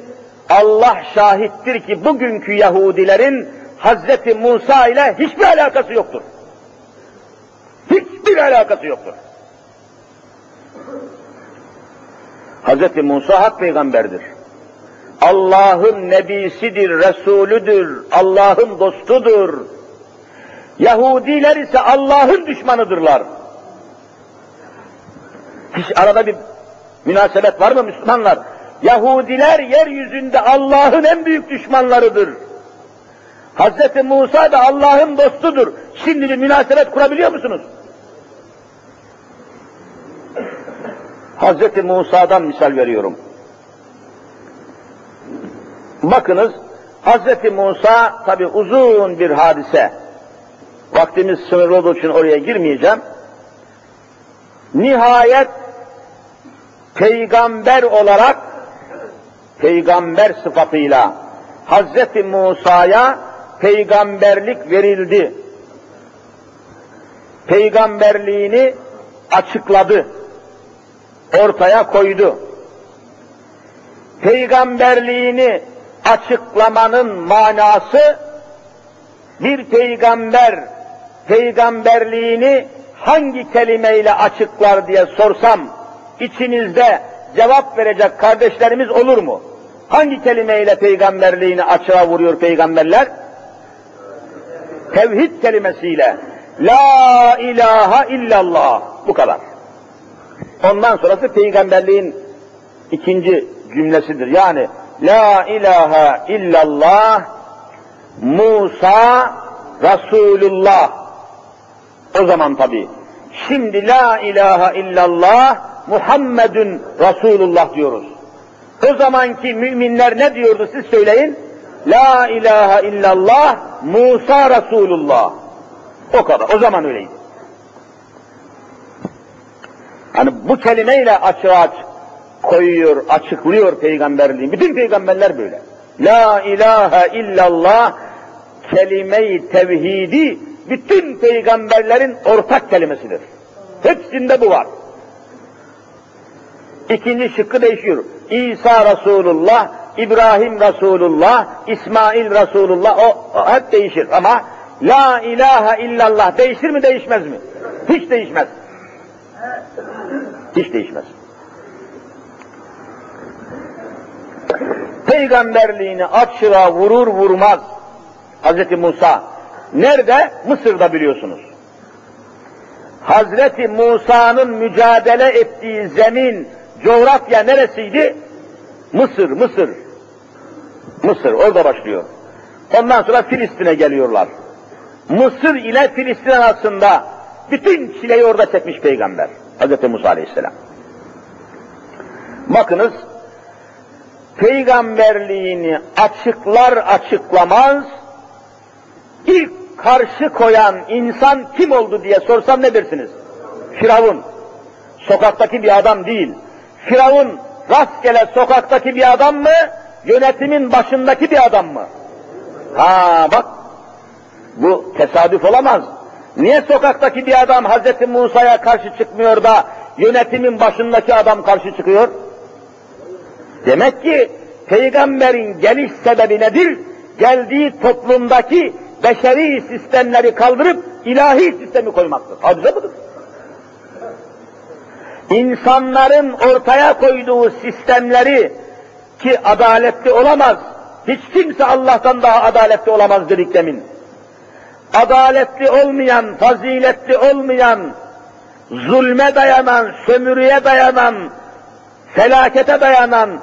Allah şahittir ki bugünkü Yahudilerin Hazreti Musa ile hiçbir alakası yoktur. Hiçbir alakası yoktur. Hazreti Musa hak peygamberdir. Allah'ın nebisidir, Resulüdür, Allah'ın dostudur. Yahudiler ise Allah'ın düşmanıdırlar. Hiç arada bir münasebet var mı Müslümanlar? Yahudiler yeryüzünde Allah'ın en büyük düşmanlarıdır. Hazreti Musa da Allah'ın dostudur. Şimdi bir münasebet kurabiliyor musunuz? Hazreti Musa'dan misal veriyorum. Bakınız, Hazreti Musa tabi uzun bir hadise. Vaktimiz sınırlı olduğu için oraya girmeyeceğim. Nihayet peygamber olarak peygamber sıfatıyla Hazreti Musa'ya peygamberlik verildi. Peygamberliğini açıkladı. Ortaya koydu. Peygamberliğini açıklamanın manası bir peygamber peygamberliğini hangi kelimeyle açıklar diye sorsam içinizde cevap verecek kardeşlerimiz olur mu? Hangi kelimeyle peygamberliğini açığa vuruyor peygamberler? Tevhid kelimesiyle. La ilahe illallah. Bu kadar. Ondan sonrası peygamberliğin ikinci cümlesidir. Yani La ilahe illallah Musa Resulullah. O zaman tabi. Şimdi La ilahe illallah Muhammedun Resulullah diyoruz. O zamanki müminler ne diyordu siz söyleyin? La ilahe illallah Musa Resulullah. O kadar. O zaman öyleydi. Hani bu kelimeyle açığa koyuyor, açıklıyor peygamberliği. Bütün peygamberler böyle. La ilahe illallah kelime-i tevhidi bütün peygamberlerin ortak kelimesidir. Hepsinde bu var. İkinci şıkkı değişiyor. İsa Resulullah, İbrahim Resulullah, İsmail Resulullah o, o hep değişir ama La ilahe illallah değişir mi değişmez mi? Hiç değişmez. Hiç değişmez. Peygamberliğini açığa vurur vurmaz Hz. Musa Nerede? Mısır'da biliyorsunuz. Hazreti Musa'nın mücadele ettiği zemin, coğrafya neresiydi? Mısır, Mısır. Mısır, orada başlıyor. Ondan sonra Filistin'e geliyorlar. Mısır ile Filistin arasında bütün çileyi orada çekmiş peygamber. Hz. Musa Aleyhisselam. Bakınız, peygamberliğini açıklar açıklamaz, ilk karşı koyan insan kim oldu diye sorsam ne dersiniz? Firavun. Sokaktaki bir adam değil. Firavun rastgele sokaktaki bir adam mı? Yönetimin başındaki bir adam mı? Ha bak, bu tesadüf olamaz. Niye sokaktaki bir adam Hz. Musa'ya karşı çıkmıyor da yönetimin başındaki adam karşı çıkıyor? Demek ki peygamberin geliş sebebi nedir? Geldiği toplumdaki beşeri sistemleri kaldırıp ilahi sistemi koymaktır. Hadise budur. İnsanların ortaya koyduğu sistemleri ki adaletli olamaz, hiç kimse Allah'tan daha adaletli olamaz dedik demin. Adaletli olmayan, faziletli olmayan, zulme dayanan, sömürüye dayanan, felakete dayanan,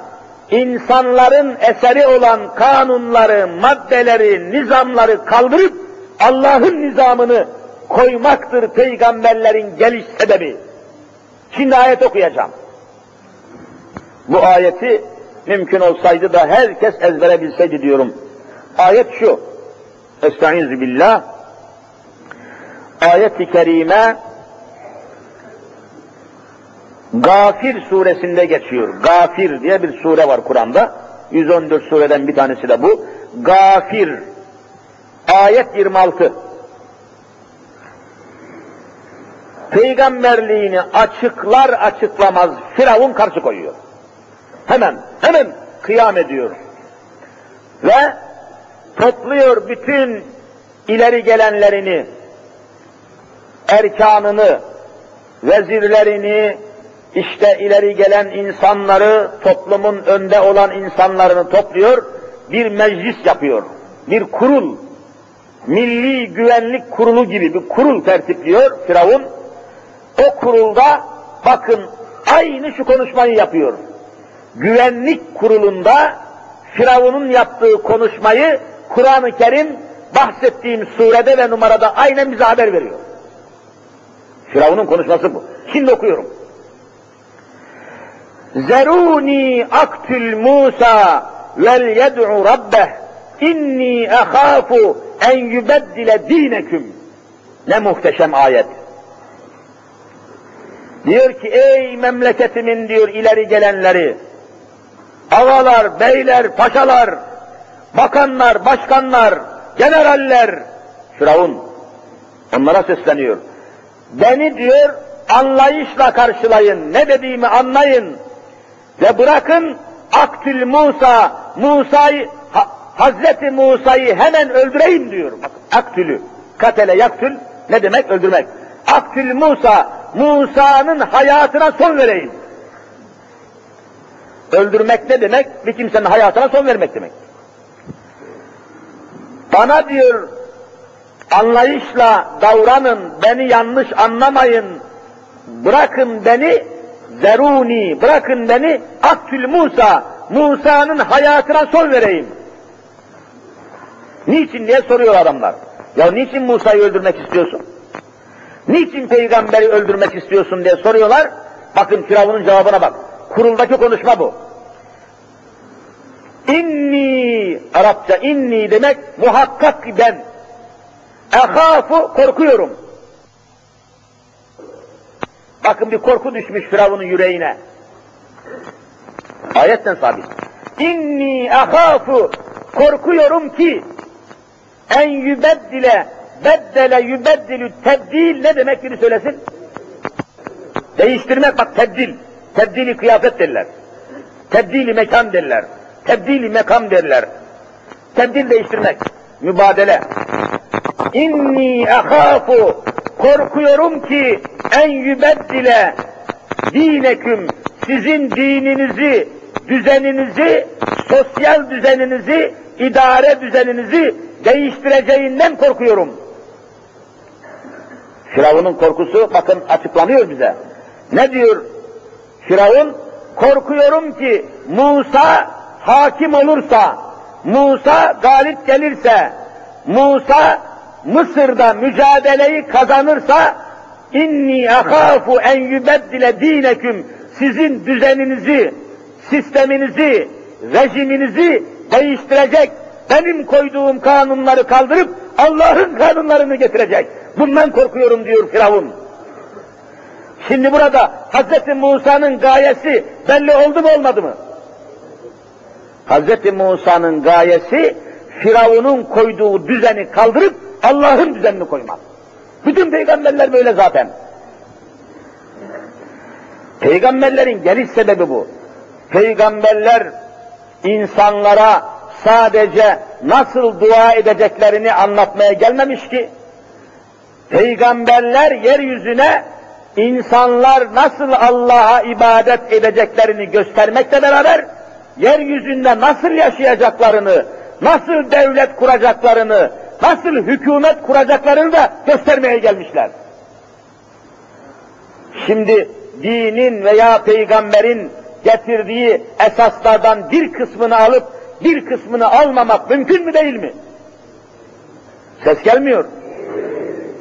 insanların eseri olan kanunları, maddeleri, nizamları kaldırıp Allah'ın nizamını koymaktır peygamberlerin geliş sebebi. Şimdi ayet okuyacağım. Bu ayeti mümkün olsaydı da herkes ezbere bilseydi diyorum. Ayet şu. Estaizu billah. Ayet-i kerime Gafir suresinde geçiyor. Gafir diye bir sure var Kur'an'da. 114 sureden bir tanesi de bu. Gafir. Ayet 26. Peygamberliğini açıklar açıklamaz Firavun karşı koyuyor. Hemen, hemen kıyam ediyor. Ve topluyor bütün ileri gelenlerini, erkanını, vezirlerini, işte ileri gelen insanları, toplumun önde olan insanlarını topluyor, bir meclis yapıyor, bir kurul, Milli Güvenlik Kurulu gibi bir kurul tertipliyor Firavun. O kurulda bakın aynı şu konuşmayı yapıyor. Güvenlik kurulunda Firavun'un yaptığı konuşmayı Kur'an-ı Kerim bahsettiğim surede ve numarada aynen bize haber veriyor. Firavun'un konuşması bu. Şimdi okuyorum. Zeruni aktül Musa vel yed'u rabbeh inni ehâfu en yübeddile dineküm. Ne muhteşem ayet. Diyor ki ey memleketimin diyor ileri gelenleri, avalar, beyler, paşalar, bakanlar, başkanlar, generaller, Firavun onlara sesleniyor. Beni diyor anlayışla karşılayın, ne dediğimi anlayın ve bırakın Aktül Musa, Musa'yı, ha, Hazreti Musa'yı hemen öldüreyim diyor. Aktülü, katele yaktül ne demek? Öldürmek. Aktül Musa, Musa'nın hayatına son vereyim. Öldürmek ne demek? Bir kimsenin hayatına son vermek demek. Bana diyor, anlayışla davranın, beni yanlış anlamayın, bırakın beni, zeruni, bırakın beni, aktül Musa, Musa'nın hayatına son vereyim. Niçin diye soruyor adamlar. Ya niçin Musa'yı öldürmek istiyorsun? Niçin peygamberi öldürmek istiyorsun diye soruyorlar. Bakın Firavun'un cevabına bak. Kuruldaki konuşma bu. İnni, Arapça inni demek muhakkak ben. Ehafu, korkuyorum. Bakın bir korku düşmüş Firavun'un yüreğine. Ayetten sabit. İnni ehafu, korkuyorum ki en yübeddile, beddele yübeddilü tebdil ne demek biri söylesin? Değiştirmek bak tebdil. Tebdili kıyafet derler. Tebdili mekan derler. Tebdili mekam derler. Tebdil değiştirmek. Mübadele. İnni ehafu korkuyorum ki en yübeddile dineküm sizin dininizi, düzeninizi, sosyal düzeninizi, idare düzeninizi değiştireceğinden korkuyorum. Firavun'un korkusu bakın açıklanıyor bize. Ne diyor Firavun? Korkuyorum ki Musa hakim olursa, Musa galip gelirse, Musa Mısır'da mücadeleyi kazanırsa inni ahafu en yubeddile dineküm sizin düzeninizi, sisteminizi, rejiminizi değiştirecek, benim koyduğum kanunları kaldırıp Allah'ın kanunlarını getirecek. Bundan korkuyorum diyor Firavun. Şimdi burada Hz. Musa'nın gayesi belli oldu mu olmadı mı? Hz. Musa'nın gayesi Firavun'un koyduğu düzeni kaldırıp Allah'ın düzenini koymak. Bütün peygamberler böyle zaten. Peygamberlerin geliş sebebi bu. Peygamberler insanlara sadece nasıl dua edeceklerini anlatmaya gelmemiş ki, peygamberler yeryüzüne insanlar nasıl Allah'a ibadet edeceklerini göstermekle beraber, yeryüzünde nasıl yaşayacaklarını, nasıl devlet kuracaklarını, nasıl hükümet kuracaklarını da göstermeye gelmişler. Şimdi dinin veya peygamberin getirdiği esaslardan bir kısmını alıp bir kısmını almamak mümkün mü değil mi? Ses gelmiyor.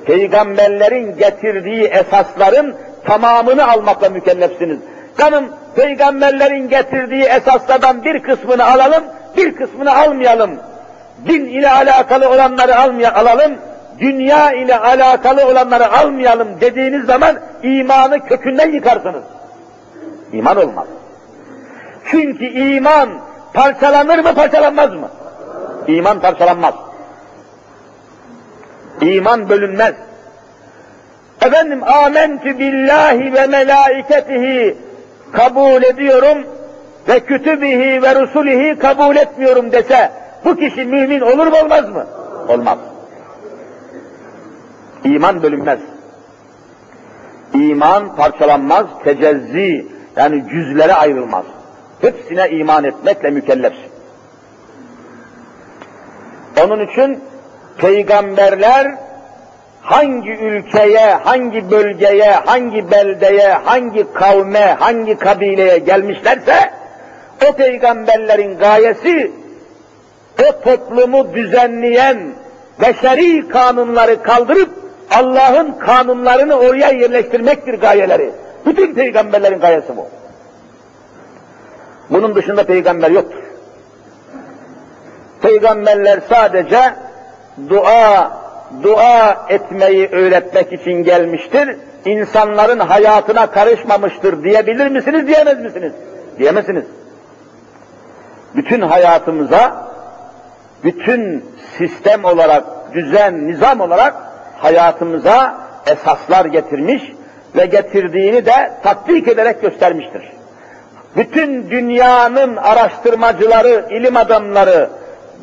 Peygamberlerin getirdiği esasların tamamını almakla mükellefsiniz. Canım peygamberlerin getirdiği esaslardan bir kısmını alalım, bir kısmını almayalım. Din ile alakalı olanları almaya, alalım, dünya ile alakalı olanları almayalım dediğiniz zaman imanı kökünden yıkarsınız. İman olmaz. Çünkü iman parçalanır mı parçalanmaz mı? İman parçalanmaz. İman bölünmez. Efendim amentü billahi ve melaiketihi kabul ediyorum ve kütübihi ve rusulihi kabul etmiyorum dese bu kişi mümin olur mu olmaz mı? Olmaz. İman bölünmez. İman parçalanmaz, tecezzi yani cüzlere ayrılmaz. Hepsine iman etmekle mükellefsin. Onun için peygamberler hangi ülkeye, hangi bölgeye, hangi beldeye, hangi kavme, hangi kabileye gelmişlerse o peygamberlerin gayesi o toplumu düzenleyen beşeri kanunları kaldırıp Allah'ın kanunlarını oraya yerleştirmektir gayeleri. Bütün peygamberlerin gayesi bu. Bunun dışında peygamber yoktur. Peygamberler sadece dua, dua etmeyi öğretmek için gelmiştir. İnsanların hayatına karışmamıştır diyebilir misiniz, diyemez misiniz? Diyemezsiniz. Bütün hayatımıza, bütün sistem olarak, düzen, nizam olarak hayatımıza esaslar getirmiş ve getirdiğini de tatbik ederek göstermiştir. Bütün dünyanın araştırmacıları, ilim adamları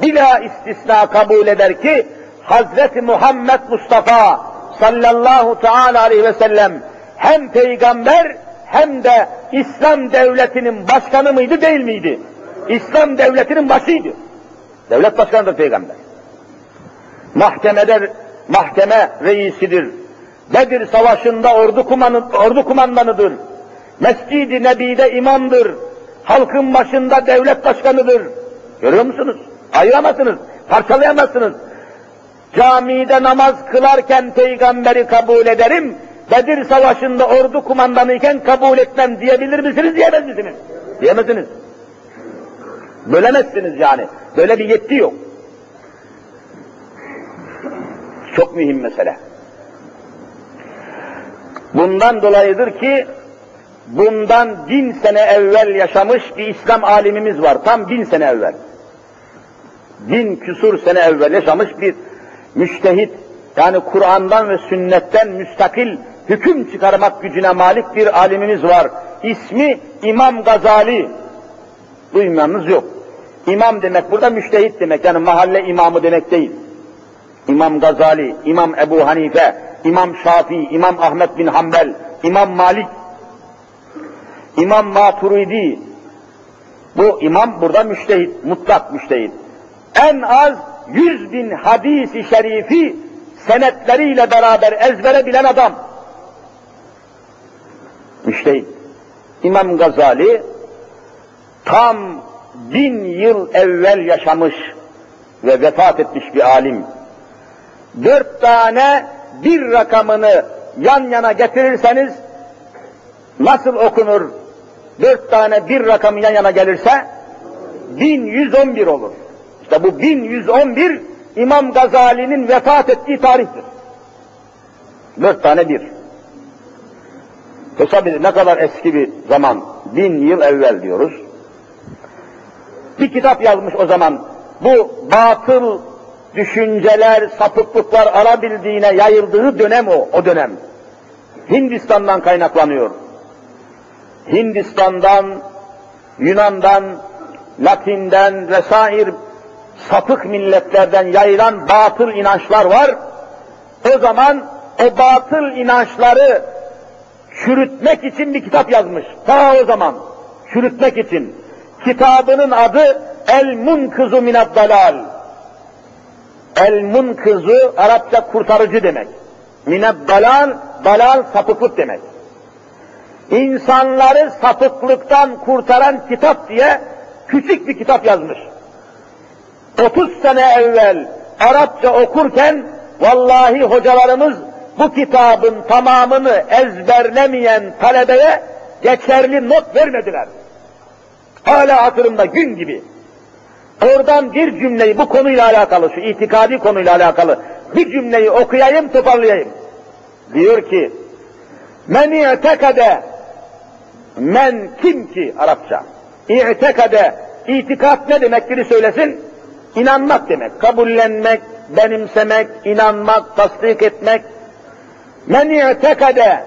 bila istisna kabul eder ki Hazreti Muhammed Mustafa sallallahu teala aleyhi ve sellem hem peygamber hem de İslam devletinin başkanı mıydı değil miydi? İslam devletinin başıydı. Devlet başkanıdır peygamber. Mahkemede mahkeme reisidir. Bedir Savaşı'nda ordu, kumanı, ordu kumandanıdır. Mescid-i Nebi'de imamdır. Halkın başında devlet başkanıdır. Görüyor musunuz? Ayıramazsınız, parçalayamazsınız. Camide namaz kılarken peygamberi kabul ederim, Bedir Savaşı'nda ordu kumandanı iken kabul etmem diyebilir misiniz, diyemez misiniz? Diyemezsiniz. Bölemezsiniz yani. Böyle bir yetki yok. Çok mühim mesele. Bundan dolayıdır ki bundan bin sene evvel yaşamış bir İslam alimimiz var. Tam bin sene evvel. Bin küsur sene evvel yaşamış bir müştehit, yani Kur'an'dan ve sünnetten müstakil hüküm çıkarmak gücüne malik bir alimimiz var. İsmi İmam Gazali. Duymayanınız yok. İmam demek burada müştehit demek, yani mahalle imamı demek değil. İmam Gazali, İmam Ebu Hanife, İmam Şafii, İmam Ahmet bin Hanbel, İmam Malik, İmam Maturidi, bu imam burada müştehit, mutlak müştehit. En az yüz bin hadisi şerifi senetleriyle beraber ezbere bilen adam. İşte İmam Gazali tam bin yıl evvel yaşamış ve vefat etmiş bir alim. Dört tane bir rakamını yan yana getirirseniz nasıl okunur? Dört tane bir rakamı yan yana gelirse 1111 olur. İşte bu 1111 İmam Gazali'nin vefat ettiği tarihtir. Dört tane bir. Hesap edin ne kadar eski bir zaman. Bin yıl evvel diyoruz. Bir kitap yazmış o zaman. Bu batıl düşünceler, sapıklıklar alabildiğine yayıldığı dönem o, o dönem. Hindistan'dan kaynaklanıyor. Hindistan'dan, Yunan'dan, Latin'den vesaire sapık milletlerden yayılan batıl inançlar var. O zaman o batıl inançları çürütmek için bir kitap yazmış. Ta o zaman çürütmek için. Kitabının adı El Munkızu Minad Dalal. El Munkızu Arapça kurtarıcı demek. Minad Dalal, dalal sapıklık demek. İnsanları sapıklıktan kurtaran kitap diye küçük bir kitap yazmış. 30 sene evvel Arapça okurken vallahi hocalarımız bu kitabın tamamını ezberlemeyen talebeye geçerli not vermediler. Hala hatırımda gün gibi. Oradan bir cümleyi bu konuyla alakalı, şu itikadi konuyla alakalı bir cümleyi okuyayım, toparlayayım. Diyor ki, men i'tekade, men kim ki Arapça, i'tekade, itikat ne demek biri söylesin? İnanmak demek, kabullenmek, benimsemek, inanmak, tasdik etmek. Men i'tekade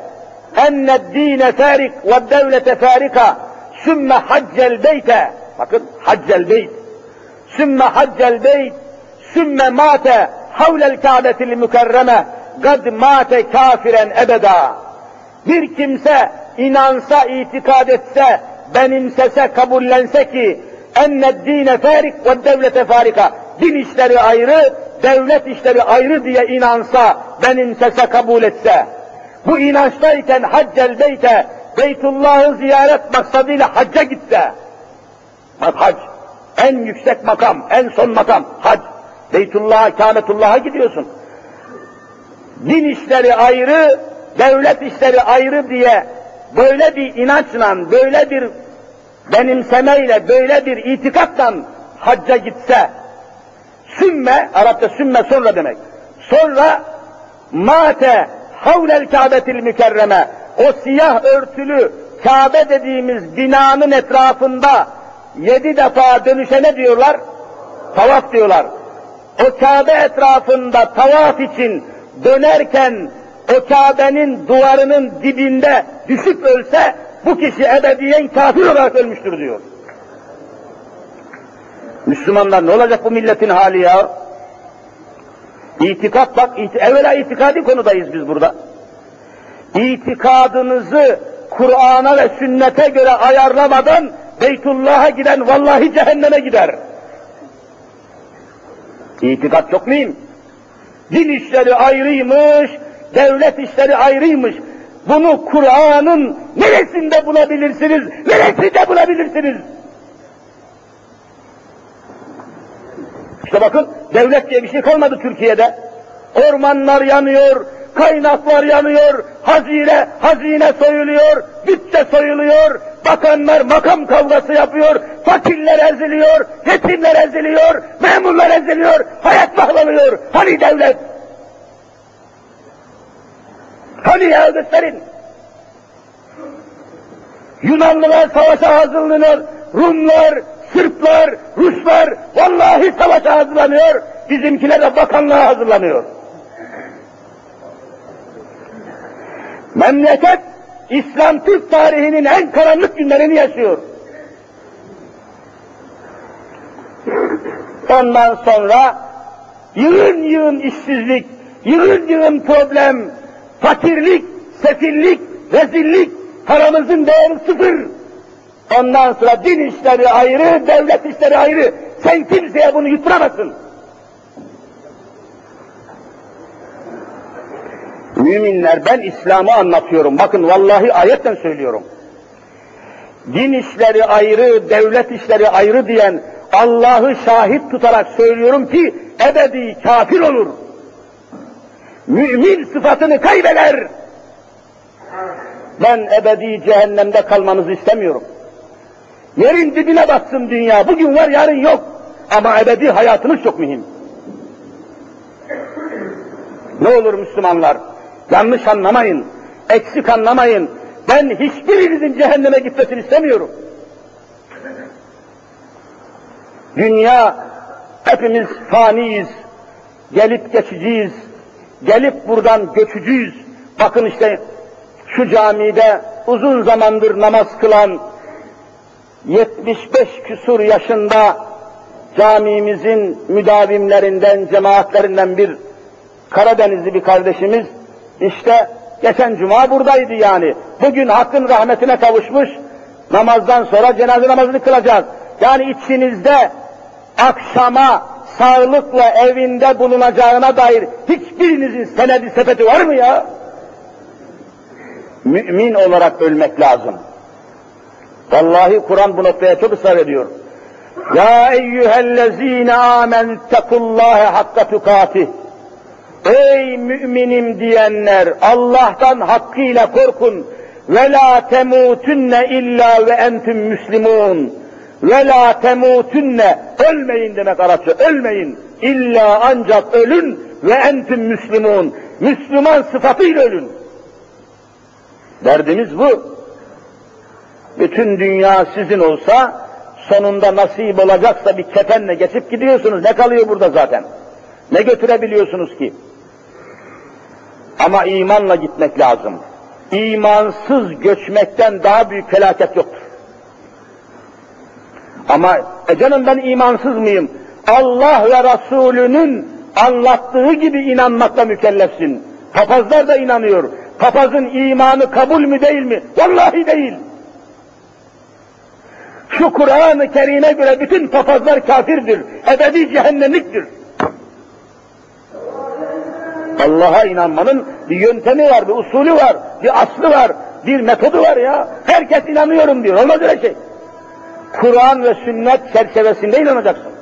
enne dine farik ve devlete farika sümme haccel beyte. Bakın haccel beyt. Sümme haccel beyt sümme mate havlel kâbetil mükerreme. Gad mate kafiren ebeda. Bir kimse inansa, itikad etse, benimsese, kabullense ki enne dine farik ve devlete farika din işleri ayrı, devlet işleri ayrı diye inansa, benimsese, kabul etse, bu inançtayken haccel beyte, Beytullah'ı ziyaret maksadıyla hacca gitse, bak hac, en yüksek makam, en son makam, hac, Beytullah'a, Kâbetullah'a gidiyorsun. Din işleri ayrı, devlet işleri ayrı diye böyle bir inançla, böyle bir benimsemeyle, böyle bir itikatla hacca gitse, sümme, Arapça sümme sonra demek, sonra mate havlel kâbetil mükerreme, o siyah örtülü Kabe dediğimiz binanın etrafında yedi defa dönüşene diyorlar? Tavaf diyorlar. O Kabe etrafında tavaf için dönerken o Kabe'nin duvarının dibinde düşüp ölse bu kişi ebediyen kafir olarak ölmüştür diyor. Müslümanlar ne olacak bu milletin hali ya? İtikat bak, it evvela itikadi konudayız biz burada. İtikadınızı Kur'an'a ve sünnete göre ayarlamadan Beytullah'a giden vallahi cehenneme gider. İtikat çok mühim. Din işleri ayrıymış, devlet işleri ayrıymış. Bunu Kur'an'ın neresinde bulabilirsiniz, neresinde bulabilirsiniz? İşte bakın, devlet diye bir şey kalmadı Türkiye'de. Ormanlar yanıyor, kaynaklar yanıyor, hazine, hazine soyuluyor, bütçe soyuluyor, bakanlar makam kavgası yapıyor, fakirler eziliyor, yetimler eziliyor, memurlar eziliyor, hayat mahvolıyor. Hani devlet? Hani ya gösterin? Yunanlılar savaşa hazırlanıyor, Rumlar, Sırplar, Ruslar vallahi savaşa hazırlanıyor, bizimkiler de bakanlığa hazırlanıyor. Memleket İslam Türk tarihinin en karanlık günlerini yaşıyor. Ondan sonra yığın yığın işsizlik, yığın yığın problem, Fakirlik, sefillik, rezillik, paramızın değeri sıfır. Ondan sonra din işleri ayrı, devlet işleri ayrı. Sen kimseye bunu yutturamazsın. Müminler ben İslam'ı anlatıyorum. Bakın vallahi ayetten söylüyorum. Din işleri ayrı, devlet işleri ayrı diyen Allah'ı şahit tutarak söylüyorum ki ebedi kafir olur. Mümin sıfatını kaybeder. Ben ebedi cehennemde kalmanızı istemiyorum. Yerin dibine batsın dünya. Bugün var yarın yok. Ama ebedi hayatınız çok mühim. Ne olur Müslümanlar, yanlış anlamayın, eksik anlamayın. Ben hiçbirinizin cehenneme gitmesini istemiyorum. Dünya, hepimiz faniyiz, gelip geçiciyiz, gelip buradan göçücüyüz. Bakın işte şu camide uzun zamandır namaz kılan, 75 küsur yaşında camimizin müdavimlerinden, cemaatlerinden bir Karadenizli bir kardeşimiz, işte geçen cuma buradaydı yani. Bugün hakkın rahmetine kavuşmuş, namazdan sonra cenaze namazını kılacak. Yani içinizde akşama sağlıkla evinde bulunacağına dair hiçbirinizin senedi sepeti var mı ya? Mümin olarak ölmek lazım. Vallahi Kur'an bu noktaya çok ısrar ediyor. Ya eyyühellezine amenüttekullâhe hakka tukatih. Ey müminim diyenler Allah'tan hakkıyla korkun. Ve la temutunne illa ve entüm müslimun. Ve la temutunne ölmeyin demek Arapça ölmeyin. İlla ancak ölün ve entüm müslimun. Müslüman sıfatıyla ölün. Derdimiz bu. Bütün dünya sizin olsa sonunda nasip olacaksa bir kefenle geçip gidiyorsunuz. Ne kalıyor burada zaten? Ne götürebiliyorsunuz ki? Ama imanla gitmek lazım. İmansız göçmekten daha büyük felaket yoktur. Ama e canım ben imansız mıyım? Allah ve Resulünün anlattığı gibi inanmakla mükellefsin. Papazlar da inanıyor. Papazın imanı kabul mü değil mi? Vallahi değil. Şu Kur'an-ı Kerim'e göre bütün papazlar kafirdir, ebedi cehennemliktir. Allah'a inanmanın bir yöntemi var, bir usulü var, bir aslı var, bir metodu var ya. Herkes inanıyorum diyor, olmaz öyle şey. Kur'an ve sünnet çerçevesinde inanacaksın.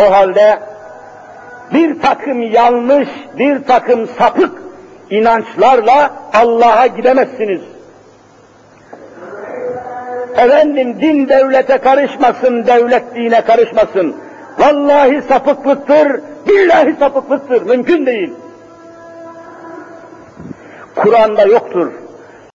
O halde bir takım yanlış, bir takım sapık inançlarla Allah'a gidemezsiniz. Efendim din devlete karışmasın, devlet dine karışmasın. Vallahi sapıklıktır, billahi sapıklıktır, mümkün değil. Kur'an'da yoktur.